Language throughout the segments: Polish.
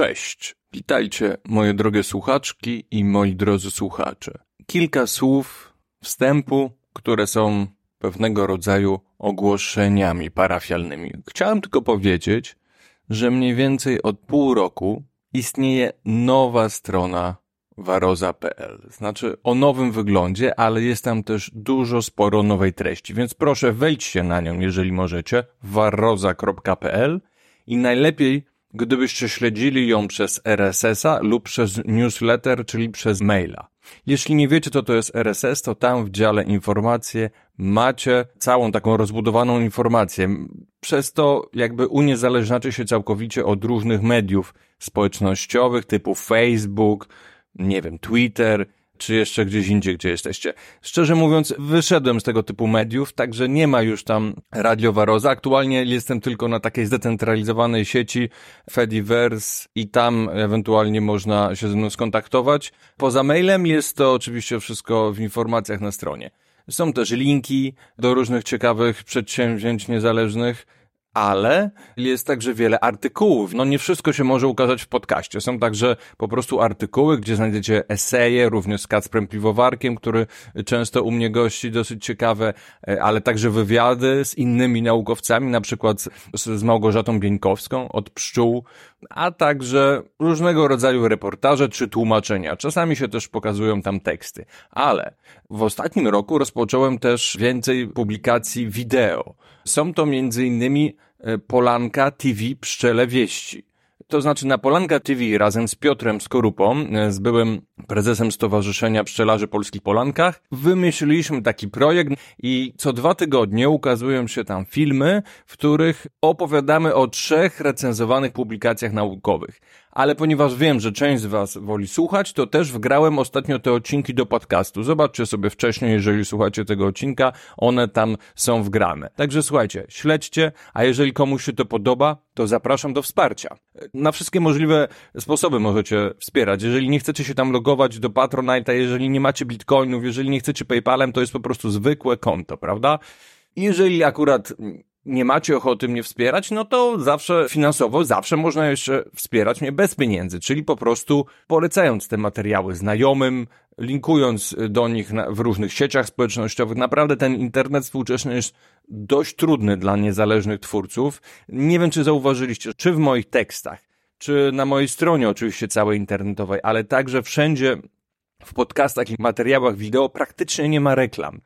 Cześć, witajcie moje drogie słuchaczki i moi drodzy słuchacze. Kilka słów wstępu, które są pewnego rodzaju ogłoszeniami parafialnymi. Chciałem tylko powiedzieć, że mniej więcej od pół roku istnieje nowa strona waroza.pl. Znaczy o nowym wyglądzie, ale jest tam też dużo sporo nowej treści, więc proszę wejdźcie na nią, jeżeli możecie, waroza.pl i najlepiej gdybyście śledzili ją przez RSS-a lub przez newsletter, czyli przez maila. Jeśli nie wiecie, co to jest RSS, to tam w dziale informacje macie całą taką rozbudowaną informację. Przez to jakby uniezależniacie się całkowicie od różnych mediów społecznościowych typu Facebook, nie wiem, Twitter, czy jeszcze gdzieś indziej, gdzie jesteście. Szczerze mówiąc, wyszedłem z tego typu mediów, także nie ma już tam radiowa roza. Aktualnie jestem tylko na takiej zdecentralizowanej sieci Fediverse i tam ewentualnie można się ze mną skontaktować. Poza mailem jest to oczywiście wszystko w informacjach na stronie. Są też linki do różnych ciekawych przedsięwzięć niezależnych ale jest także wiele artykułów. No nie wszystko się może ukazać w podcaście. Są także po prostu artykuły, gdzie znajdziecie eseje, również z Kacprem Piwowarkiem, który często u mnie gości, dosyć ciekawe, e, ale także wywiady z innymi naukowcami, na przykład z Małgorzatą Bieńkowską od pszczół, a także różnego rodzaju reportaże czy tłumaczenia. Czasami się też pokazują tam teksty. Ale w ostatnim roku rozpocząłem też więcej publikacji wideo. Są to między innymi e, Polanka TV Pszczele Wieści. To znaczy na Polanka TV razem z Piotrem Skorupą, e, z byłym prezesem Stowarzyszenia Pszczelarzy Polskich Polankach, wymyśliliśmy taki projekt i co dwa tygodnie ukazują się tam filmy, w których opowiadamy o trzech recenzowanych publikacjach naukowych ale ponieważ wiem, że część z Was woli słuchać, to też wgrałem ostatnio te odcinki do podcastu. Zobaczcie sobie wcześniej, jeżeli słuchacie tego odcinka, one tam są wgrane. Także słuchajcie, śledźcie, a jeżeli komuś się to podoba, to zapraszam do wsparcia. Na wszystkie możliwe sposoby możecie wspierać. Jeżeli nie chcecie się tam logować do Patronite'a, jeżeli nie macie bitcoinów, jeżeli nie chcecie PayPalem, to jest po prostu zwykłe konto, prawda? Jeżeli akurat nie macie ochoty mnie wspierać, no to zawsze finansowo, zawsze można jeszcze wspierać mnie bez pieniędzy, czyli po prostu polecając te materiały znajomym, linkując do nich w różnych sieciach społecznościowych. Naprawdę ten internet współczesny jest dość trudny dla niezależnych twórców. Nie wiem, czy zauważyliście, czy w moich tekstach, czy na mojej stronie oczywiście całej internetowej, ale także wszędzie w podcastach i materiałach wideo praktycznie nie ma reklam.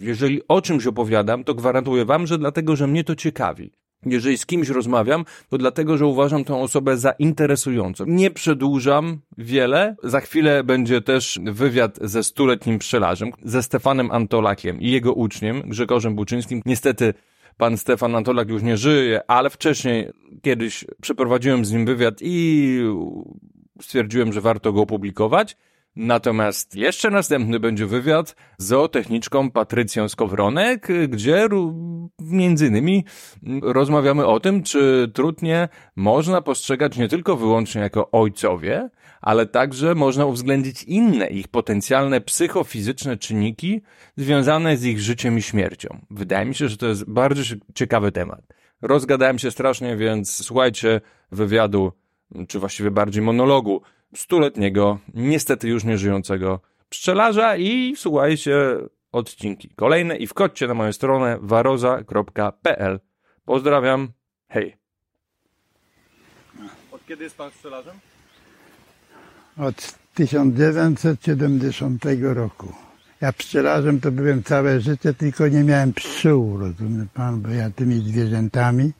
Jeżeli o czymś opowiadam, to gwarantuję wam, że dlatego, że mnie to ciekawi. Jeżeli z kimś rozmawiam, to dlatego, że uważam tą osobę za interesującą. Nie przedłużam wiele. Za chwilę będzie też wywiad ze stuletnim pszczelarzem, ze Stefanem Antolakiem i jego uczniem, Grzegorzem Buczyńskim. Niestety pan Stefan Antolak już nie żyje, ale wcześniej kiedyś przeprowadziłem z nim wywiad i stwierdziłem, że warto go opublikować. Natomiast jeszcze następny będzie wywiad z zootechniczką Patrycją Skowronek, gdzie między innymi rozmawiamy o tym, czy trudnie można postrzegać nie tylko wyłącznie jako ojcowie, ale także można uwzględnić inne ich potencjalne psychofizyczne czynniki związane z ich życiem i śmiercią. Wydaje mi się, że to jest bardzo ciekawy temat. Rozgadałem się strasznie, więc słuchajcie wywiadu, czy właściwie bardziej monologu stuletniego, niestety już nieżyjącego pszczelarza i słuchajcie odcinki kolejne i wkodźcie na moją stronę waroza.pl. Pozdrawiam, hej. Od kiedy jest pan pszczelarzem? Od 1970 roku. Ja pszczelarzem to byłem całe życie, tylko nie miałem pszczół, rozumie pan, bo ja tymi zwierzętami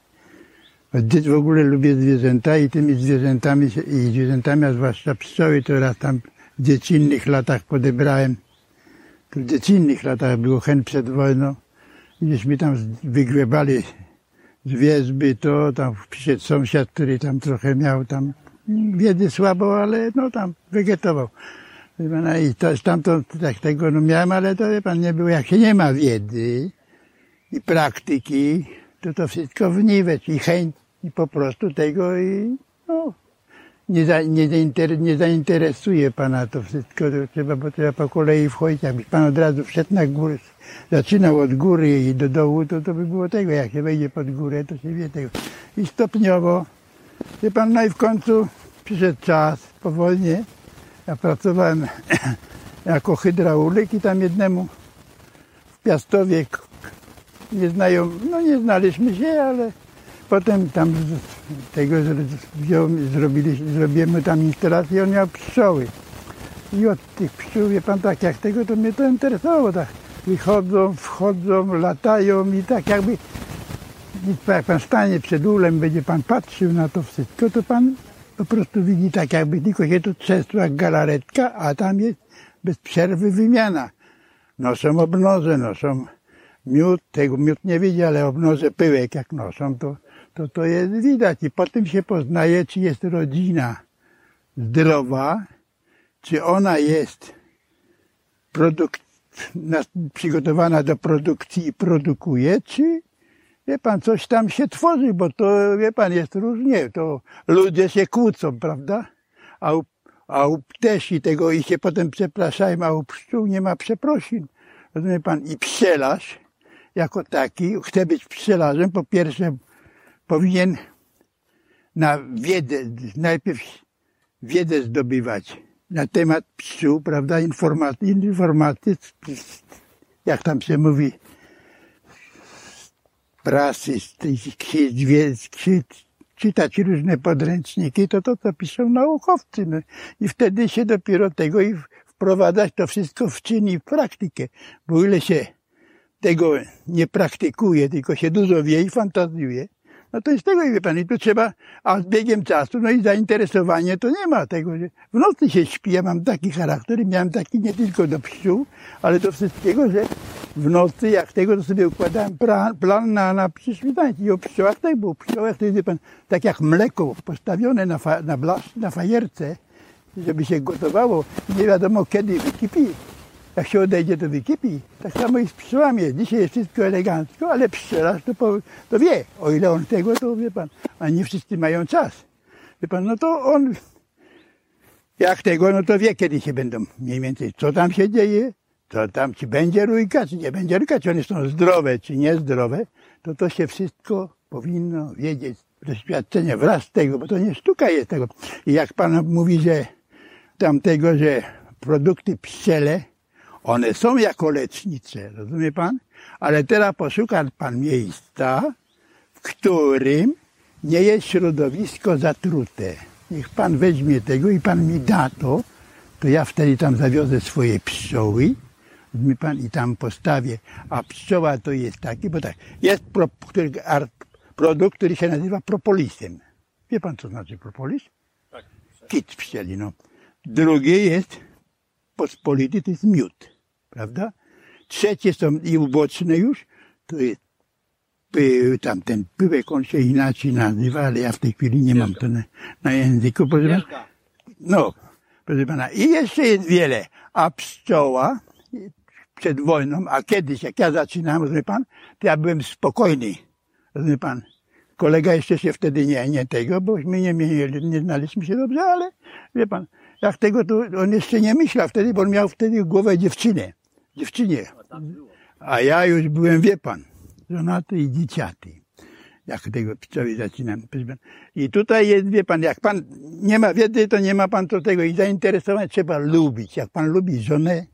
w ogóle lubię zwierzęta i tymi zwierzętami, i zwierzętami, a zwłaszcza pszczoły, to raz tam w dziecinnych latach podebrałem. W dziecinnych latach było chęt przed wojną. Gdzieśmy tam wygrzebali z wierzby, to tam przyszedł sąsiad, który tam trochę miał tam wiedzy słabo, ale no tam wegetował. I to, stamtąd tak tego no miałem, ale to wie pan, nie było, jak się nie ma wiedzy i praktyki, to to wszystko wniweć i chęć i po prostu tego i no, nie, za, nie, zainter, nie zainteresuje pana to wszystko, to trzeba, bo trzeba po kolei wchodzić. Jakbyś pan od razu wszedł na górę, zaczynał od góry i do dołu, to to by było tego, jak się wejdzie pod górę, to się wie tego. I stopniowo, wie pan, no i w końcu przyszedł czas, powoli. Ja pracowałem jako hydraulik i tam jednemu w Piastowie nie znają, no nie znaliśmy się, ale potem tam tego wziął, zrobili, zrobimy tam instalację, on miał pszczoły. I od tych pszczół, wie pan, tak jak tego, to mnie to interesowało, tak wychodzą, wchodzą, latają i tak jakby jak pan stanie przed ulem, będzie pan patrzył na to wszystko, to pan po prostu widzi tak jakby tylko się tu jak galaretka, a tam jest bez przerwy wymiana. Noszą obnozę, noszą miód, tego miód nie widzi, ale obnozę pyłek jak noszą, to, to to jest widać. I potem się poznaje, czy jest rodzina zdrowa, czy ona jest produkt, przygotowana do produkcji i produkuje, czy wie pan, coś tam się tworzy, bo to, wie pan, jest różnie, to ludzie się kłócą, prawda? A u, a u ptesi tego i się potem przepraszają, a u pszczół nie ma przeprosin. Rozumie pan? I pszczelarz jako taki chce być pszczelarzem, po pierwsze powinien na wiedzę, najpierw wiedzę zdobywać na temat pszczół, prawda, informacji, informacji, jak tam się mówi, prasy, z czytać różne podręczniki, to to, co piszą naukowcy. No. I wtedy się dopiero tego i wprowadzać to wszystko w czyn i w praktykę. Bo ile się tego nie praktykuje, tylko się dużo wie i fantazjuje, no to jest tego, wie pan, i tu trzeba, a z biegiem czasu, no i zainteresowanie, to nie ma tego. W nocy się śpi, ja mam taki charakter, miałem taki nie tylko do pszczół, ale do wszystkiego, że w nocy, jak tego, to sobie układałem plan, plan na, na przyświtanie. I o pszczołach tak było. Pszczołach to jest, pan, tak jak mleko postawione na, fa, na, blasz, na fajerce, żeby się gotowało, nie wiadomo kiedy wykipi jak się odejdzie, to wykipi. Tak samo i z pszczołami. Dzisiaj jest wszystko elegancko, ale pszczelarz to, to wie. O ile on tego, to wie pan. A nie wszyscy mają czas. Wie pan, no to on jak tego, no to wie, kiedy się będą mniej więcej, co tam się dzieje, co tam, czy będzie rójka, czy nie będzie rójka, czy one są zdrowe, czy niezdrowe, to to się wszystko powinno wiedzieć. Doświadczenie wraz z tego, bo to nie sztuka jest tego. I jak pan mówi, że tamtego, że produkty pszczele, one są jako lecznicze, rozumie pan? Ale teraz poszuka pan miejsca, w którym nie jest środowisko zatrute. Niech pan weźmie tego i pan mi da to, to ja wtedy tam zawiozę swoje pszczoły, rozumie pan, i tam postawię. A pszczoła to jest taki, bo tak, jest pro, który, produkt, który się nazywa propolisem. Wie pan, co znaczy propolis? Tak. Kit pszczeli, no. Drugie jest pospolity, to jest miód prawda? Trzecie są i uboczne już, to jest py, tam ten pyłek, on się inaczej nazywa, ale ja w tej chwili nie mam to na, na języku. Proszę pana. No, proszę pana. I jeszcze jest wiele. A pszczoła przed wojną, a kiedyś, jak ja zaczynałem, rozumie pan, to ja byłem spokojny. Rozumie pan? Kolega jeszcze się wtedy nie, nie tego, bośmy nie, mieli, nie znaliśmy się dobrze, ale wie pan, jak tego, to on jeszcze nie myślał wtedy, bo on miał wtedy głowę dziewczynę dziewczynie. A ja już byłem, wie pan, żonaty i dzieciaty. Jak tego pszczoły zaczynam. I tutaj jest, wie pan, jak pan nie ma wiedzy, to nie ma pan do tego i zainteresować trzeba lubić. Jak pan lubi żonę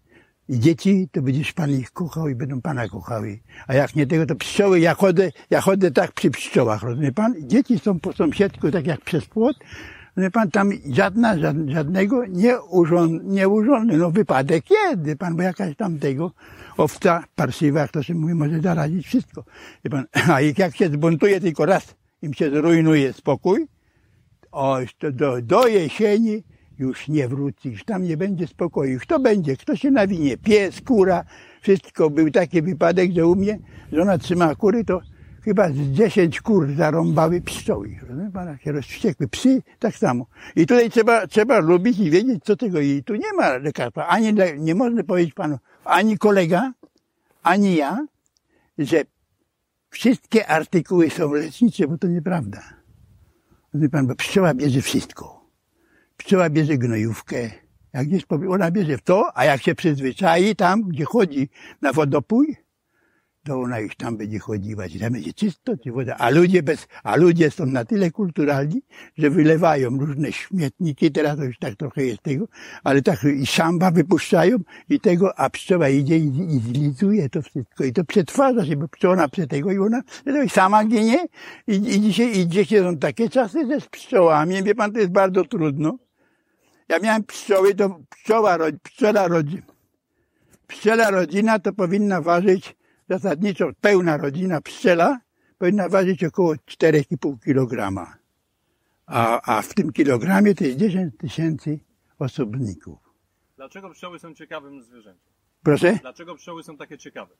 i dzieci, to będziesz pan ich kochał i będą pana kochały. A jak nie tego, to pszczoły, ja chodzę, ja chodzę tak przy pszczołach, rozumie pan? Dzieci są po sąsiedzku, tak jak przez płot, Wie pan, tam żadna, żadnego nieurządny, no wypadek jest, wie pan, bo jakaś tam tego owca parszywa, jak to się mówi, może zarazić wszystko. Wie pan, a jak się zbuntuje tylko raz, im się zrujnuje spokój, o, to do, do jesieni już nie wróci, już tam nie będzie spokoju. Kto będzie? Kto się nawinie? Pies, kura, wszystko. Był taki wypadek, że u mnie żona trzyma kury, to chyba z dziesięć kur zarąbały pszczoły. Się rozwściekły. Psy tak samo. I tutaj trzeba, trzeba lubić i wiedzieć, co tego. I tu nie ma lekarstwa. Ani, nie można powiedzieć panu, ani kolega, ani ja, że wszystkie artykuły są lecznicze, bo to nieprawda. Rozumie pan, bo pszczoła bierze wszystko. Pszczoła bierze gnojówkę. Jak gdzieś ona bierze w to, a jak się przyzwyczai tam, gdzie chodzi na wodopój, to ona już tam będzie chodziła, czy tam będzie czysto, czy woda. A ludzie bez, a ludzie są na tyle kulturalni, że wylewają różne śmietniki, teraz to już tak trochę jest tego, ale tak i szamba wypuszczają i tego, a pszczoła idzie i, i zlizuje to wszystko i to przetwarza się, bo pszczoła przed tego i ona i sama ginie i, i dzisiaj, i dzisiaj są takie czasy, że z pszczołami, wie pan, to jest bardzo trudno. Ja miałem pszczoły, to pszczoła, pszczoła rodzina. Pszczela rodzina to powinna ważyć zasadniczo pełna rodzina pszczela powinna ważyć około 4,5 kg. A, a w tym kilogramie to jest 10 tysięcy osobników. Dlaczego pszczoły są ciekawym zwierzęciem? Proszę? Dlaczego pszczoły są takie ciekawe?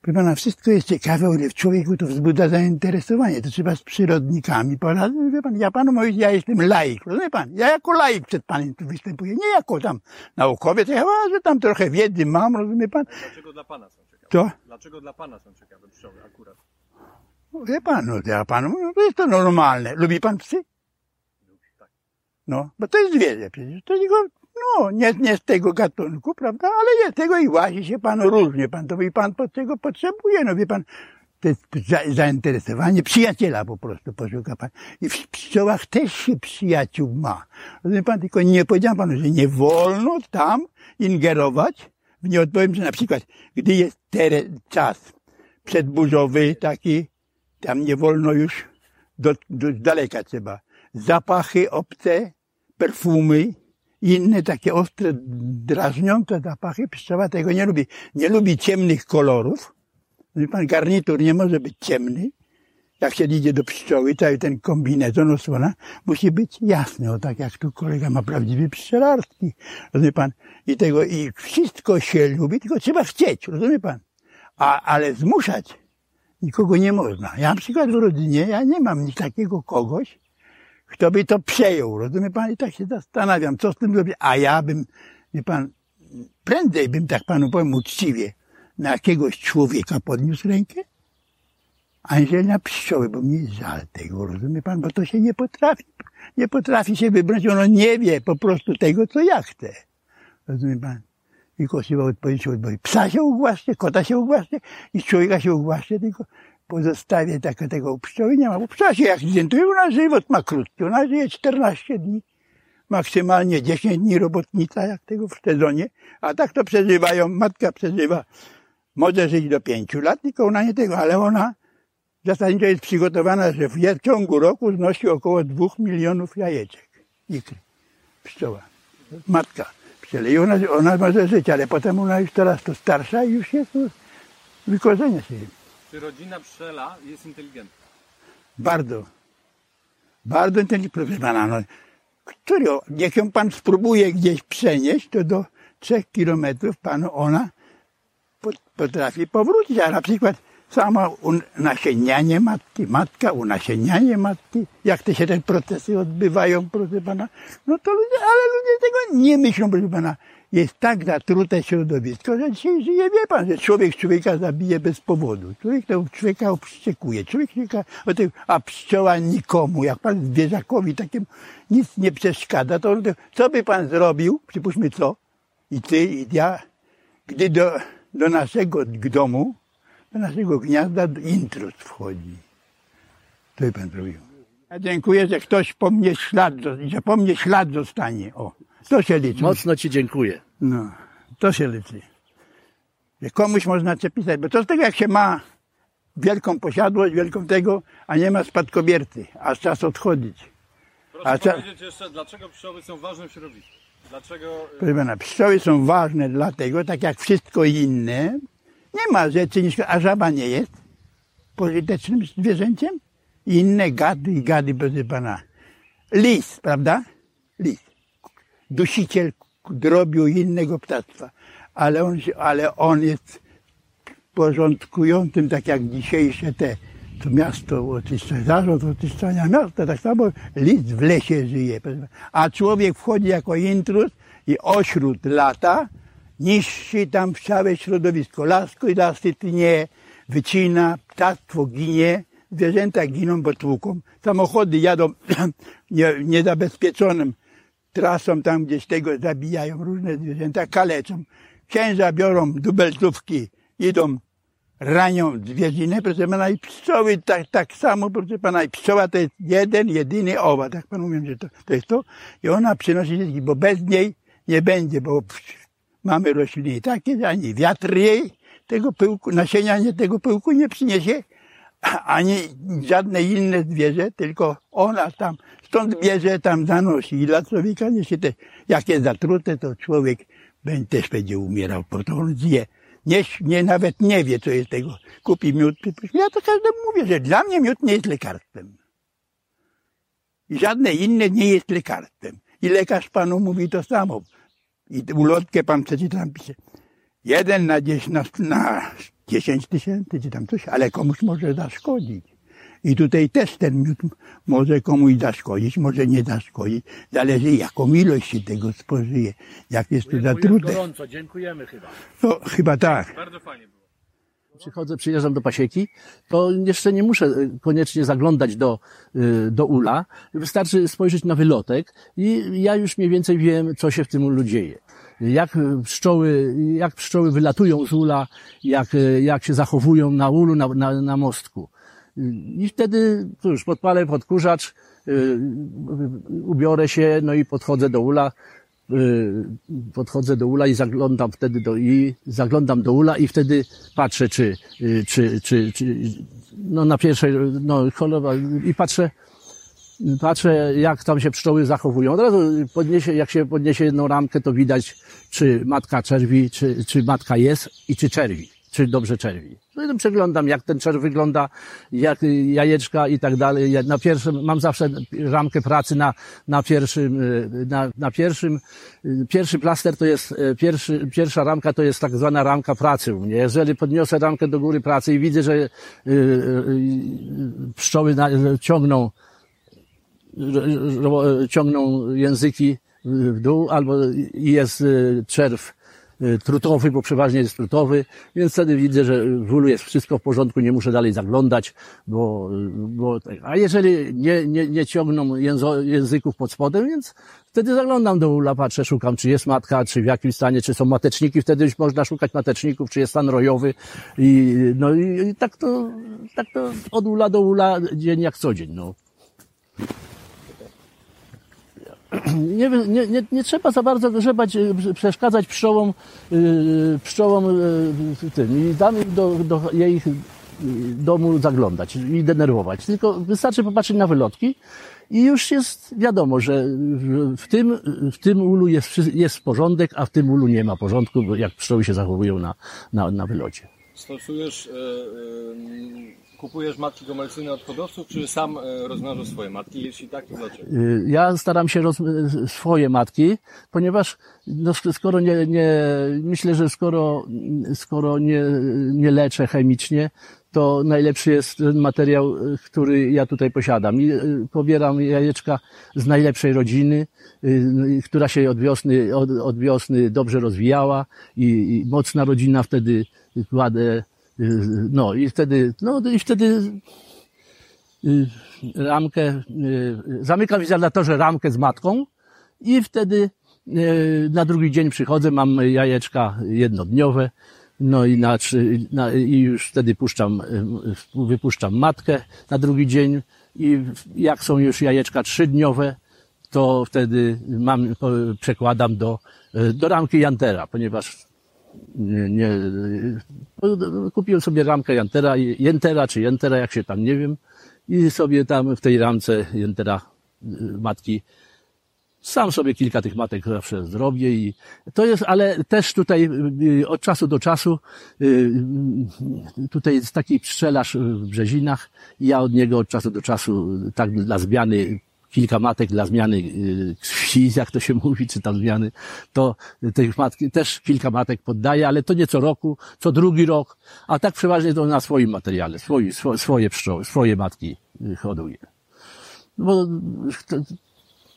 Proszę pana, wszystko jest ciekawe, ale w człowieku to wzbudza zainteresowanie. To trzeba z przyrodnikami poradzić. Wie pan, ja panu mówię, ja jestem laik. Rozumie pan? Ja jako laik przed panem tu występuję. Nie jako tam naukowiec. Ja że tam trochę wiedzy mam, rozumie pan? Dlaczego dla pana są To? Dlaczego dla pana są ciekawe pszczoły akurat? No, wie pan, no ja panu, no, to jest to normalne. Lubi pan psy? Tak. No, bo to jest zwierzę przecież. To tylko no, nie, nie z tego gatunku, prawda, ale jest tego i łazi się pan różnie, pan to i pan pod tego potrzebuje, no wie pan, to jest za, zainteresowanie przyjaciela po prostu poszuka pan. I w pszczołach też się przyjaciół ma. Rozumie pan, tylko nie powiedziałem panu, że nie wolno tam ingerować w nieodpowiedzi, na przykład, gdy jest teren, czas przedburzowy taki, tam nie wolno już, do, do daleka trzeba. Zapachy obce, perfumy, inne takie ostre, drażniące zapachy. Pszczoła tego nie lubi. Nie lubi ciemnych kolorów. Wie pan, garnitur nie może być ciemny. Jak się idzie do pszczoły, cały ten kombinezon osłona musi być jasny, o tak jak tu kolega ma prawdziwy pszczelarski. Rozumie pan? I tego, i wszystko się lubi, tylko trzeba chcieć, rozumie pan? A, ale zmuszać nikogo nie można. Ja na przykład w rodzinie, ja nie mam nic takiego kogoś, kto by to przejął, rozumie pan? I tak się zastanawiam, co z tym zrobić. A ja bym, wie pan, prędzej bym, tak panu powiem uczciwie, na jakiegoś człowieka podniósł rękę, aniżeli na pszczoły, bo mi żal tego, rozumie pan? Bo to się nie potrafi, nie potrafi się wybrać, ono nie wie po prostu tego, co ja chcę. Rozumie pan? I kosiła odpowiedź, odpowiedź. Psa się ugłaszcie, kota się ugłaszcie i człowieka się ugłaszcie, tylko pozostawię tak, tego pszczoły nie ma. Bo pszczoła się akcydentuje, ona żywot ma krótki, ona żyje 14 dni, maksymalnie 10 dni robotnica, jak tego w sezonie, a tak to przeżywają, matka przeżywa, może żyć do 5 lat, tylko ona nie tego, ale ona zasadniczo jest przygotowana, że w ciągu roku znosi około 2 milionów jajeczek. Ikry. Pszczoła. Matka. Pszczele. I ona, ona może żyć, ale potem ona już teraz to starsza i już jest wykorzenia się. Czy rodzina pszczela jest inteligentna? Bardzo. Bardzo inteligentna. Proszę pana, no, który, niech ją pan spróbuje gdzieś przenieść, to do trzech kilometrów panu ona potrafi powrócić. A na przykład samo unasiennianie matki, matka unasiennianie matki, jak te się te procesy odbywają, proszę pana, no to ludzie, ale ludzie tego nie myślą, proszę pana. Jest tak zatrute środowisko, że dzisiaj żyje, wie pan, że człowiek człowieka zabije bez powodu. Człowiek to człowieka obszczekuje. Człowiek człowieka, a pszczoła nikomu, jak pan zwierzakowi takim nic nie przeszkadza, to co by pan zrobił, przypuśćmy co, i ty, i ja, gdy do, do naszego domu, do naszego gniazda intruz wchodzi. Co by pan zrobił? Ja dziękuję, że ktoś po mnie ślad, że po mnie ślad zostanie. O. To się liczy. Mocno Ci dziękuję. No, to się liczy. Że komuś można przepisać, bo to z tego jak się ma wielką posiadłość, wielką tego, a nie ma spadkobiercy, a czas odchodzić. Proszę a powiedzieć jeszcze, dlaczego pszczoły są ważne w środowisku? Dlaczego... Proszę pana, pszczoły są ważne dlatego, tak jak wszystko inne, nie ma rzeczy niż, a żaba nie jest pożytecznym zwierzęciem. Inne gady i gady, proszę pana. Lis, prawda? Lis dusiciel drobiu innego ptactwa, ale on, ale on jest porządkującym, tak jak dzisiejsze te, to miasto oczyszcza, zarząd oczyszczania miasta, tak samo list w lesie żyje. A człowiek wchodzi jako intruz i ośród lata niszczy tam całe środowisko. Lasko i lasy tnie, wycina, ptactwo ginie, zwierzęta giną, bo tłuką. Samochody jadą niezabezpieczonym trasą tam gdzieś tego zabijają różne zwierzęta, kaleczą. Księża biorą dubeltówki, idą ranią zwierzynę, proszę pana, i pszczoły tak, tak samo, proszę pana, i pszczoła to jest jeden, jedyny owad, tak panu mówię, że to, to jest to. I ona przynosi dzieci, bo bez niej nie będzie, bo mamy rośliny takie, że ani wiatr jej tego pyłku, nasienia nie tego pyłku nie przyniesie, ani żadne inne zwierzę, tylko ona tam, stąd bierze, tam zanosi. I dla człowieka niesie te, jak jest zatrute, to człowiek będzie, też będzie umierał, bo to on zje. Nie, nie, nawet nie wie, co jest tego. Kupi miód. Ja to każdemu mówię, że dla mnie miód nie jest lekarstwem. I żadne inne nie jest lekarstwem. I lekarz panu mówi to samo. I ulotkę pan przeczyta, tam pisze. Jeden na, na, na 10 tysięcy, czy tam coś, ale komuś może zaszkodzić. I tutaj też ten miód może komuś zaszkodzić, może nie zaszkodzić. Zależy jaką ilość się tego spożyje. Jak jest to zatrute. gorąco, dziękujemy chyba. No, chyba tak. Bardzo fajnie było. Przychodzę, przyjeżdżam do pasieki, to jeszcze nie muszę y, koniecznie zaglądać do, y, do ula. Wystarczy spojrzeć na wylotek i ja już mniej więcej wiem, co się w tym ulu dzieje. Jak pszczoły, jak pszczoły wylatują z ula, jak, jak się zachowują na ulu, na, na, na mostku. I wtedy, cóż, podpalę podkurzacz, y, ubiorę się, no i podchodzę do ula, y, podchodzę do ula i zaglądam wtedy do, i zaglądam do ula i wtedy patrzę, czy, y, czy, czy, czy no na pierwszej, no choroba, i patrzę, patrzę, jak tam się pszczoły zachowują. Od razu podniesie, jak się podniesie jedną ramkę, to widać, czy matka czerwi, czy, czy matka jest i czy czerwi, czy dobrze czerwi. No i przeglądam, jak ten czerw wygląda, jak jajeczka i tak dalej. Ja na pierwszym, mam zawsze ramkę pracy na, na pierwszym, na, na pierwszym, pierwszy plaster to jest, pierwszy, pierwsza ramka to jest tak zwana ramka pracy u mnie. Jeżeli podniosę ramkę do góry pracy i widzę, że pszczoły ciągną ciągną języki w dół, albo jest czerw trutowy, bo przeważnie jest trutowy, więc wtedy widzę, że w ulu jest wszystko w porządku, nie muszę dalej zaglądać, bo, bo tak. a jeżeli nie, nie, nie ciągną języków pod spodem, więc wtedy zaglądam do ula, patrzę, szukam, czy jest matka, czy w jakim stanie, czy są mateczniki, wtedy już można szukać mateczników, czy jest stan rojowy i, no i, i tak to, tak to od ula do ula, dzień jak co dzień, no. nie, nie, nie, nie trzeba za bardzo grzebać, y, przeszkadzać pszczołom, yy, pszczołom yy, tym, i tam do, do jej domu zaglądać i denerwować. Tylko wystarczy popatrzeć na wylotki i już jest wiadomo, że w tym, w tym ulu jest, jest porządek, a w tym ulu nie ma porządku, jak pszczoły się zachowują na, na, na wylocie. Stosujesz yy, yy kupujesz matki komercyjne od hodowców, czy sam e, rozmnażasz swoje matki? Jeśli tak, to dlaczego? Y, ja staram się roz... swoje matki, ponieważ no, skoro nie, nie, myślę, że skoro, skoro nie, nie leczę chemicznie, to najlepszy jest ten materiał, który ja tutaj posiadam. I y, pobieram jajeczka z najlepszej rodziny, y, która się od wiosny, od, od wiosny dobrze rozwijała i, i mocna rodzina wtedy kładę no i wtedy, no i wtedy y, ramkę, y, zamykam izolatorze ramkę z matką i wtedy y, na drugi dzień przychodzę, mam jajeczka jednodniowe, no i, na, na, i już wtedy puszczam, wypuszczam matkę na drugi dzień i jak są już jajeczka trzydniowe, to wtedy mam, przekładam do, do ramki Jantera, ponieważ nie, nie, kupiłem sobie ramkę Jantera, Jentera czy Jentera, jak się tam nie wiem, i sobie tam w tej ramce Jentera y, matki. Sam sobie kilka tych matek zawsze zrobię i to jest, ale też tutaj y, od czasu do czasu y, tutaj jest taki pszczelarz w Brzezinach. Ja od niego od czasu do czasu tak dla zmiany kilka matek dla zmiany y, krwi, jak to się mówi, czy tam zmiany, to tych matki też kilka matek poddaję, ale to nie co roku, co drugi rok, a tak przeważnie to na swoim materiale, swoje, swoje pszczoły, swoje matki y, hoduję. No bo to,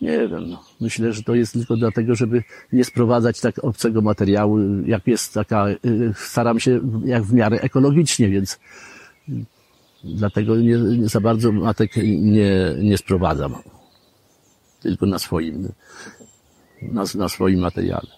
nie wiem, no. myślę, że to jest tylko dlatego, żeby nie sprowadzać tak obcego materiału, jak jest taka, y, staram się jak w miarę ekologicznie, więc dlatego nie, nie za bardzo matek nie, nie sprowadzam tylko na swoim, na, na swoim materiale.